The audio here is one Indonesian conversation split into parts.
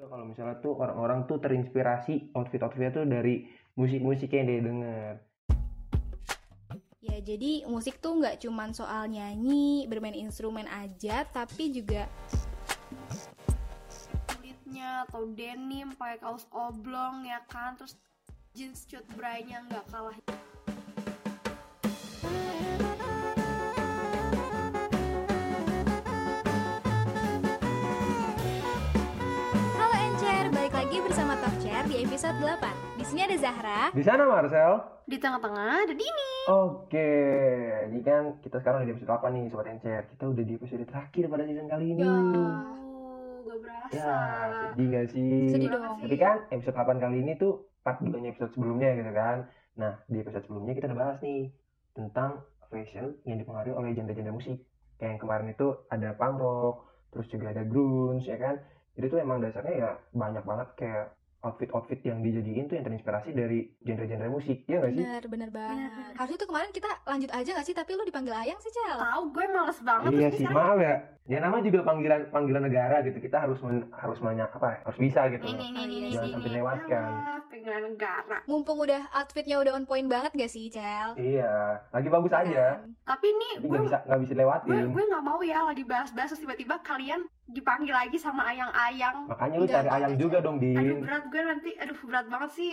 Kalau misalnya tuh orang-orang tuh terinspirasi outfit-outfitnya tuh dari musik-musik yang dia denger. Ya, jadi musik tuh nggak cuman soal nyanyi, bermain instrumen aja, tapi juga kulitnya atau denim pakai kaos oblong ya kan terus jeans cut brainya nggak kalah episode 8. Di sini ada Zahra. Di sana Marcel. di tengah-tengah ada Dini Oke, ini kan kita sekarang udah di episode 8 nih Sobat Encer. Kita udah di episode terakhir pada season kali ini. Oh, gak berasa Ya, sedih gak sih? Sedih Banget dong. sih. Tapi kan episode 8 kali ini tuh part 2 episode sebelumnya gitu kan. Nah, di episode sebelumnya kita udah bahas nih tentang fashion yang dipengaruhi oleh genre-genre musik. Kayak yang kemarin itu ada punk rock, terus juga ada grunge ya kan. Jadi tuh emang dasarnya ya banyak banget kayak outfit-outfit yang dijadiin tuh yang terinspirasi dari genre-genre musik. Iya gak sih? Bener, bener banget. Bener. Harusnya tuh kemarin kita lanjut aja gak sih? Tapi lu dipanggil Ayang sih, Cel. tahu gue males banget Iya sih, maaf ya. Ya nama juga panggilan panggilan negara gitu. Kita harus men- harus banyak apa? ya, Harus bisa gitu. ini ini ini Jangan ini sampai ini. lewatkan. Panggilan negara Mumpung udah outfitnya udah on point banget gak sih, Cel? Iya, lagi bagus aja. Kan? tapi nih Tapi gue nggak bisa nggak bisa dilewatin. gue gue nggak mau ya lagi bahas-bahas tiba-tiba kalian dipanggil lagi sama ayang-ayang. Makanya lu cari ayam enggak, juga dong, aduh Din. berat gue nanti. Aduh berat banget sih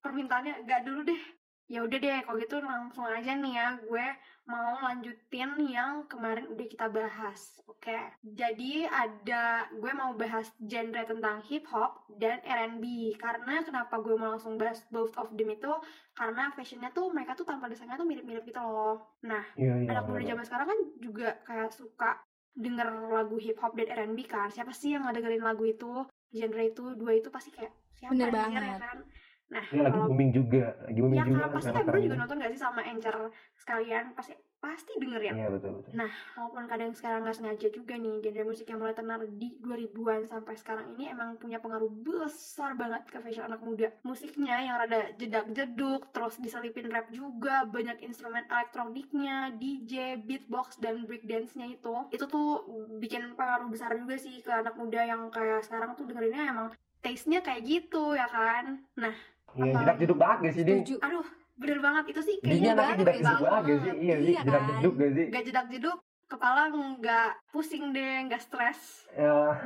permintaannya. Gak dulu deh. Ya udah deh kalau gitu langsung aja nih ya. Gue mau lanjutin yang kemarin udah kita bahas oke? Jadi ada gue mau bahas genre tentang hip hop dan R&B karena kenapa gue mau langsung bahas both of them itu? Karena fashionnya tuh mereka tuh tanpa desainnya tuh mirip-mirip gitu loh. Nah Iya, iya. anak muda zaman sekarang kan juga kayak suka denger lagu hip hop dan R&B kan siapa sih yang nggak dengerin lagu itu genre itu dua itu pasti kayak siapa Bener anjir, banget. ya kan nah Ini lagi kalau booming juga, lagi booming ya juga kan pasti sekarang kan bro juga nonton gak sih sama Encer sekalian? Pasti pasti dengerin Iya betul betul. walaupun kadang sekarang nggak sengaja juga nih genre musik yang mulai tenar di 2000-an sampai sekarang ini emang punya pengaruh besar banget ke fashion anak muda. Musiknya yang rada jedak-jeduk terus diselipin rap juga banyak instrumen elektroniknya DJ beatbox dan breakdance-nya itu. Itu tuh bikin pengaruh besar juga sih ke anak muda yang kayak sekarang tuh dengerinnya emang taste-nya kayak gitu ya kan? Nah Iya, jedak jeduk banget gak sih, Din? Setuju. aduh bener banget itu sih kayaknya anaknya banget, jedak jeduk banget gak sih? Iya Iya jedak kan? jeduk gak sih? gak jedak jeduk kepala nggak pusing deh nggak stres Ya,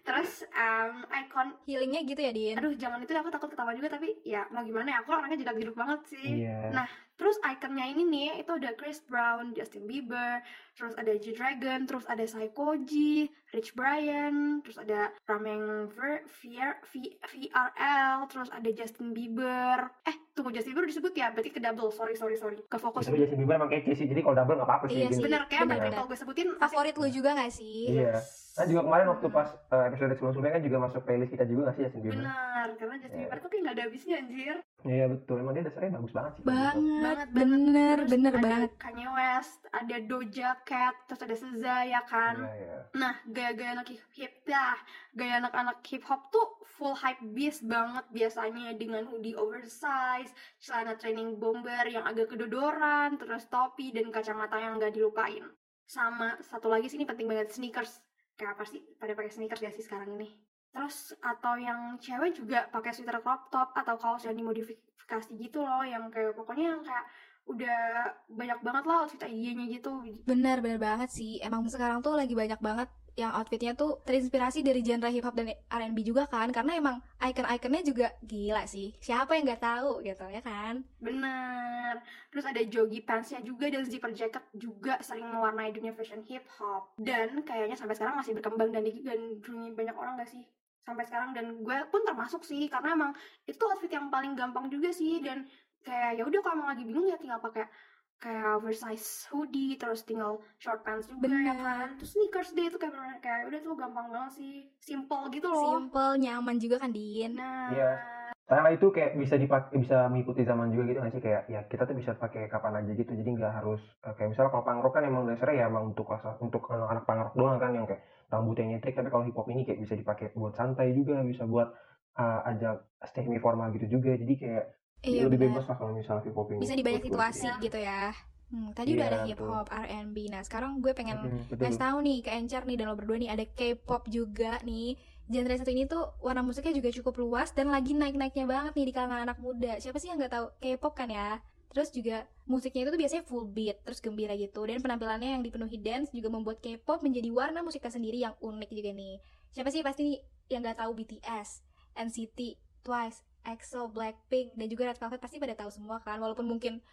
terus um, icon Healingnya gitu ya, Din? aduh zaman itu aku takut ketawa juga tapi ya mau gimana ya aku orangnya jedak jeduk banget sih iya. Nah, terus ikonnya ini nih itu ada Chris Brown, Justin Bieber, terus ada G Dragon, terus ada Psychoji, Rich Brian, terus ada Rameng Ver, VR, V- VRL, terus ada Justin Bieber. Eh, tunggu Justin Bieber disebut ya, berarti ke double. Sorry, sorry, sorry. Ke fokus. Tapi Justin Bieber emang kece sih, jadi kalau double gak apa-apa sih. Iya sih. Bener kayak bener, kalau gue sebutin Favorit lu juga gak sih? Iya. Kan juga kemarin waktu pas eh, episode sebelum-sebelumnya kan juga masuk playlist kita juga gak sih Justin Bieber? Bener, karena Justin Iya. Bieber tuh kayak gak ada habisnya anjir. Iya betul, emang dia dasarnya bagus banget sih. Banget, Banget, bener, Terus bener ada banget. Kanye West, ada Doja Cat, terus ada SZA ya kan. Iya, iya. Nah, gaya-gaya anak hip hip dah, gaya anak-anak hip hop tuh full hype beast banget biasanya dengan hoodie oversize, celana training bomber yang agak kedodoran, terus topi dan kacamata yang gak dilupain. Sama satu lagi sih ini penting banget sneakers. Kayak apa sih pada pakai sneakers ya sih sekarang ini? Terus atau yang cewek juga pakai sweater crop top atau kaos yang dimodifikasi gitu loh, yang kayak pokoknya yang kayak udah banyak banget lah outfit idenya gitu. Bener, bener banget sih. Emang sekarang tuh lagi banyak banget yang outfitnya tuh terinspirasi dari genre hip hop dan R&B juga kan. Karena emang icon-iconnya juga gila sih. Siapa yang nggak tahu gitu ya kan? Bener. Terus ada jogging pantsnya juga dan zipper jacket juga sering mewarnai dunia fashion hip hop. Dan kayaknya sampai sekarang masih berkembang dan digandrungi banyak orang gak sih? Sampai sekarang dan gue pun termasuk sih karena emang itu outfit yang paling gampang juga sih dan kayak ya udah kalau emang lagi bingung ya tinggal pakai kayak oversize hoodie terus tinggal short pants juga ya Bener. kan terus sneakers deh itu kayak bener- kayak udah tuh gampang banget sih simple gitu loh Simple, nyaman juga kan, Din? nah Iya. Karena itu kayak bisa dipakai bisa mengikuti zaman juga gitu nggak sih kayak ya kita tuh bisa pakai kapan aja gitu jadi nggak harus eh, kayak misalnya kalau punk rock kan emang dasarnya ya emang untuk kelas untuk anak-anak punk rock doang kan yang kayak rambutnya nyentrik tapi kalau hip hop ini kayak bisa dipakai buat santai juga bisa buat eh, ajak semi formal gitu juga jadi kayak Iya, lebih bener. bebas lah kalau misalnya hip hop ini Bisa di banyak situasi Iya. gitu ya. Hmm, tadi udah Iya, ada hip hop, R&B. Nah, sekarang gue pengen Hmm, betul. Kasih tahu nih ke Encer nih dan lo berdua nih ada K-pop juga nih genre satu ini tuh warna musiknya juga cukup luas dan lagi naik-naiknya banget nih di kalangan anak muda. Siapa sih yang nggak tahu K-pop kan ya? Terus juga musiknya itu tuh biasanya full beat, terus gembira gitu. Dan penampilannya yang dipenuhi dance juga membuat K-pop menjadi warna musiknya sendiri yang unik juga nih. Siapa sih pasti yang nggak tahu BTS, NCT, Twice, EXO, Blackpink, dan juga Red Velvet pasti pada tahu semua kan. Walaupun mungkin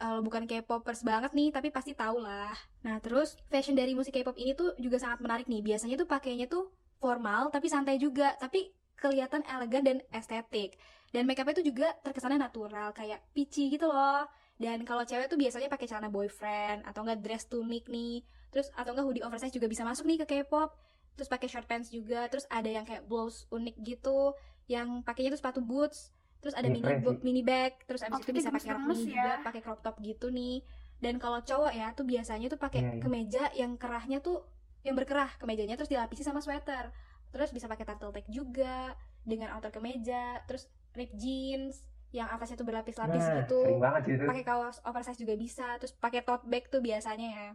uh, bukan K-popers banget nih, tapi pasti tahu lah. Nah, terus fashion dari musik K-pop ini tuh juga sangat menarik nih. Biasanya tuh pakainya tuh formal tapi santai juga, tapi kelihatan elegan dan estetik. Dan make upnya tuh juga terkesannya natural, kayak peachy gitu loh. Dan kalau cewek tuh biasanya pakai celana boyfriend atau enggak dress tunic nih. Terus atau enggak hoodie oversize juga bisa masuk nih ke K-pop. Terus pakai short pants juga, terus ada yang kayak blouse unik gitu, yang pakainya tuh sepatu boots. Terus ada Ini mini mini bag, terus abis itu Outfitnya bisa pakai rok mini ya. juga, pakai crop top gitu nih. Dan kalau cowok ya tuh biasanya tuh pakai Iya, iya. kemeja yang kerahnya tuh yang berkerah kemejanya terus dilapisi sama sweater. Terus bisa pakai turtleneck juga dengan outer kemeja, terus rip jeans yang atasnya tuh berlapis-lapis Nah, gitu. banget pakai kaos oversize juga bisa terus pakai tote bag tuh biasanya ya.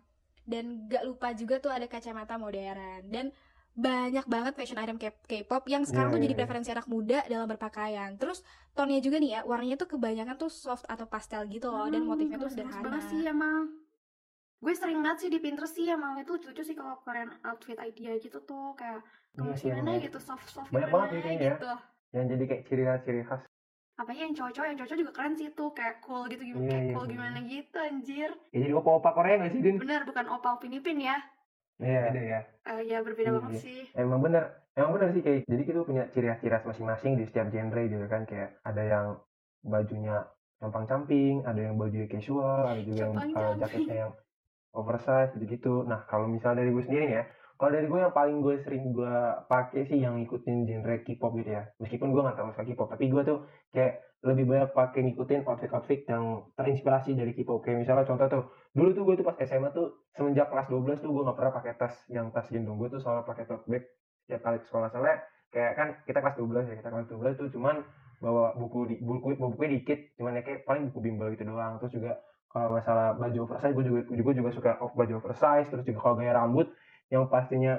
Dan gak lupa juga tuh ada kacamata modern. Dan banyak banget fashion item K-pop yang sekarang Iya, tuh iya, jadi iya. preferensi anak muda dalam berpakaian. Terus tonnya juga nih ya warnanya tuh kebanyakan tuh soft atau pastel gitu loh dan Hmm, motifnya tuh sederhana. banget sih emang. Gue sering liat sih di Pinterest sih emang itu lucu-lucu sih kalau Korean outfit idea gitu tuh kayak gemes sih, gimana emang. gitu soft soft Banyak banget kayaknya ya. Gitu Yang jadi kayak ciri khas ciri khas. apa yang cowok-cowok yang cowok juga keren sih tuh kayak cool gitu gimana Iya, kayak iya, cool bener. gimana gitu anjir Ya jadi opa-opa Korea nggak sih, Din? bener bukan opal pinipin ya Iya. Ada ya. Eh, ya berbeda Iya, banget iya. sih Emang bener, emang bener sih kayak jadi kita punya ciri khas ciri khas masing-masing di setiap genre gitu kan kayak ada yang bajunya compang-camping, ada yang baju casual, ada juga yang uh, jaketnya yang oversize gitu-gitu. Nah kalau misalnya dari gue sendiri ya, kalau dari gue yang paling gue sering gue pakai sih yang ngikutin genre K-pop gitu ya. Meskipun gue nggak terlalu suka K-pop, tapi gue tuh kayak lebih banyak pakai ngikutin outfit-outfit yang terinspirasi dari K-pop. Kayak misalnya contoh tuh, dulu tuh gue tuh pas SMA tuh semenjak kelas 12 tuh gue nggak pernah pakai tas yang tas gendong. Gue tuh selalu pakai tote bag setiap kali ke sekolah soalnya kayak kan kita kelas 12 ya kita kelas 12 tuh cuman bawa buku di buku bawa bukunya dikit cuman ya kayak paling buku bimbel gitu doang terus juga kalau masalah baju oversize gue juga gue juga suka off baju oversize terus juga kalau gaya rambut yang pastinya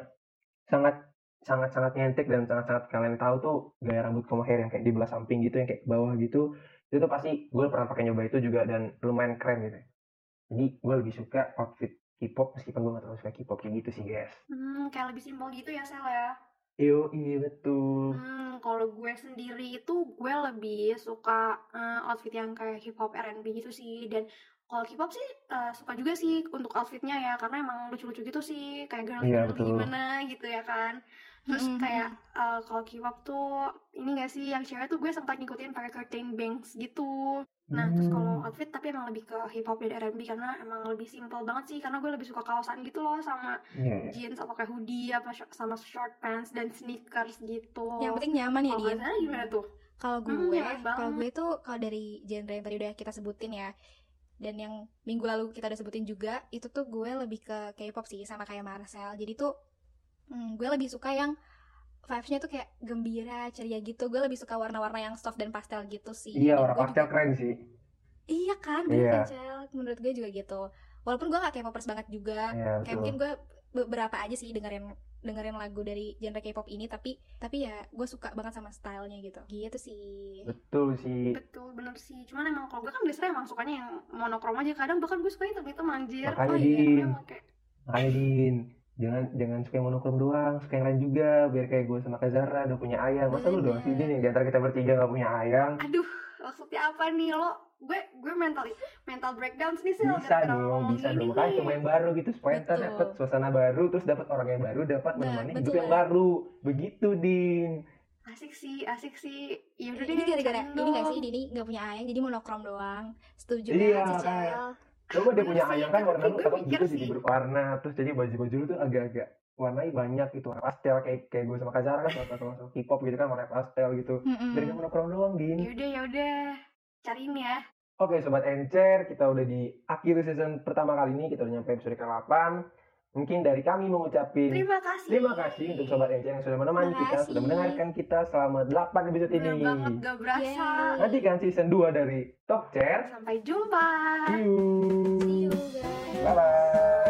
sangat sangat sangat nyentik dan sangat sangat kalian tahu tuh gaya rambut comb hair yang kayak di belah samping gitu yang kayak ke bawah gitu itu tuh pasti gue pernah pakai nyoba itu juga dan lumayan keren gitu. Jadi gue lebih suka outfit K-pop meskipun gue gak terlalu suka K-pop kayak gitu sih guys. Hmm kayak lebih simpel gitu ya Sel ya? Iyo, iya betul. Hmm, kalau gue sendiri itu gue lebih suka eh, outfit yang kayak hip hop R&B gitu sih. Dan kalau K-pop sih eh, suka juga sih untuk outfitnya ya karena emang lucu-lucu gitu sih kayak girly Iya, girly betul. gimana gitu ya kan terus Mm-mm, kayak eh, kalau K-pop tuh ini gak sih yang cewek tuh gue sempat ngikutin pakai curtain bangs gitu nah terus kalau Hmm. outfit tapi emang lebih ke hip hop dan R&B karena emang lebih simple banget sih karena gue lebih suka kaosan gitu loh sama Iya, iya. jeans atau kayak hoodie apa sh- sama short pants dan sneakers gitu yang penting nyaman ya Gaza gimana tuh? Kalau Hmm, gue, nyaman kalau gue tuh kalau dari genre yang tadi udah kita sebutin ya, dan yang minggu lalu kita udah sebutin juga, itu tuh gue lebih ke K-pop sih, sama kayak Marcel. Jadi tuh hmm, gue lebih suka yang vibes-nya tuh kayak gembira, ceria gitu. Gue lebih suka warna-warna yang soft dan pastel gitu sih. Iya, warna pastel juga- keren sih. Iya kan, bener Iya. kan, Cel? Menurut gue juga gitu. Walaupun gue gak K-popers banget juga, Iya, kayak mungkin gue beberapa aja sih dengerin dengerin lagu dari genre K-pop ini tapi tapi ya gue suka banget sama stylenya gitu gitu sih Betul sih. Betul, bener sih. Cuman emang kalau gue kan biasanya emang sukanya yang monokrom aja. Kadang bahkan gue suka hitam hitam anjir. Makanya Oh, iya. Din, kayak makanya Din, jangan jangan suka yang monokrom doang, suka yang lain juga. Biar kayak gue sama Kak Zara udah punya ayang. Masa lu doang sih Din yang di antara kita bertiga gak punya ayang? aduh maksudnya apa nih lo gue gue mental mental breakdown nih sih Bisa dong, bisa dong. Makanya coba yang baru gitu supaya ntar dapet suasana baru, terus dapet orang yang baru, dapat Nah, menemani hidup yang ya. baru. Begitu Din. Asik sih asik sih ya udah ini gara-gara ini gak sih Dini gak punya ayang jadi monokrom doang setuju Iya, banget sih kayak- Cel Coba dia punya ayang kan tapi warna lu gue takut gitu jadi sih. berwarna, terus jadi baju-baju lu tuh agak-agak warnanya banyak gitu, warna pastel kayak kayak gue sama Kak Zara kan sama sama K-pop gitu kan warna pastel gitu. Mm-mm. Dari monokrom doang, Din. ya udah ya udah cariin ya Oke Sobat Encer, kita udah di akhir season pertama kali ini, kita udah nyampe episode ke-8. Mungkin dari kami mengucapin terima kasih terima kasih untuk Sobat Encer yang sudah menemani Terima kita, kasih. sudah mendengarkan kita selama 8 episode Bener ini. banget gak berasa Yeay. Nantikan season 2 dari Talk Chair. sampai jumpa See you. see you guys Bye-bye.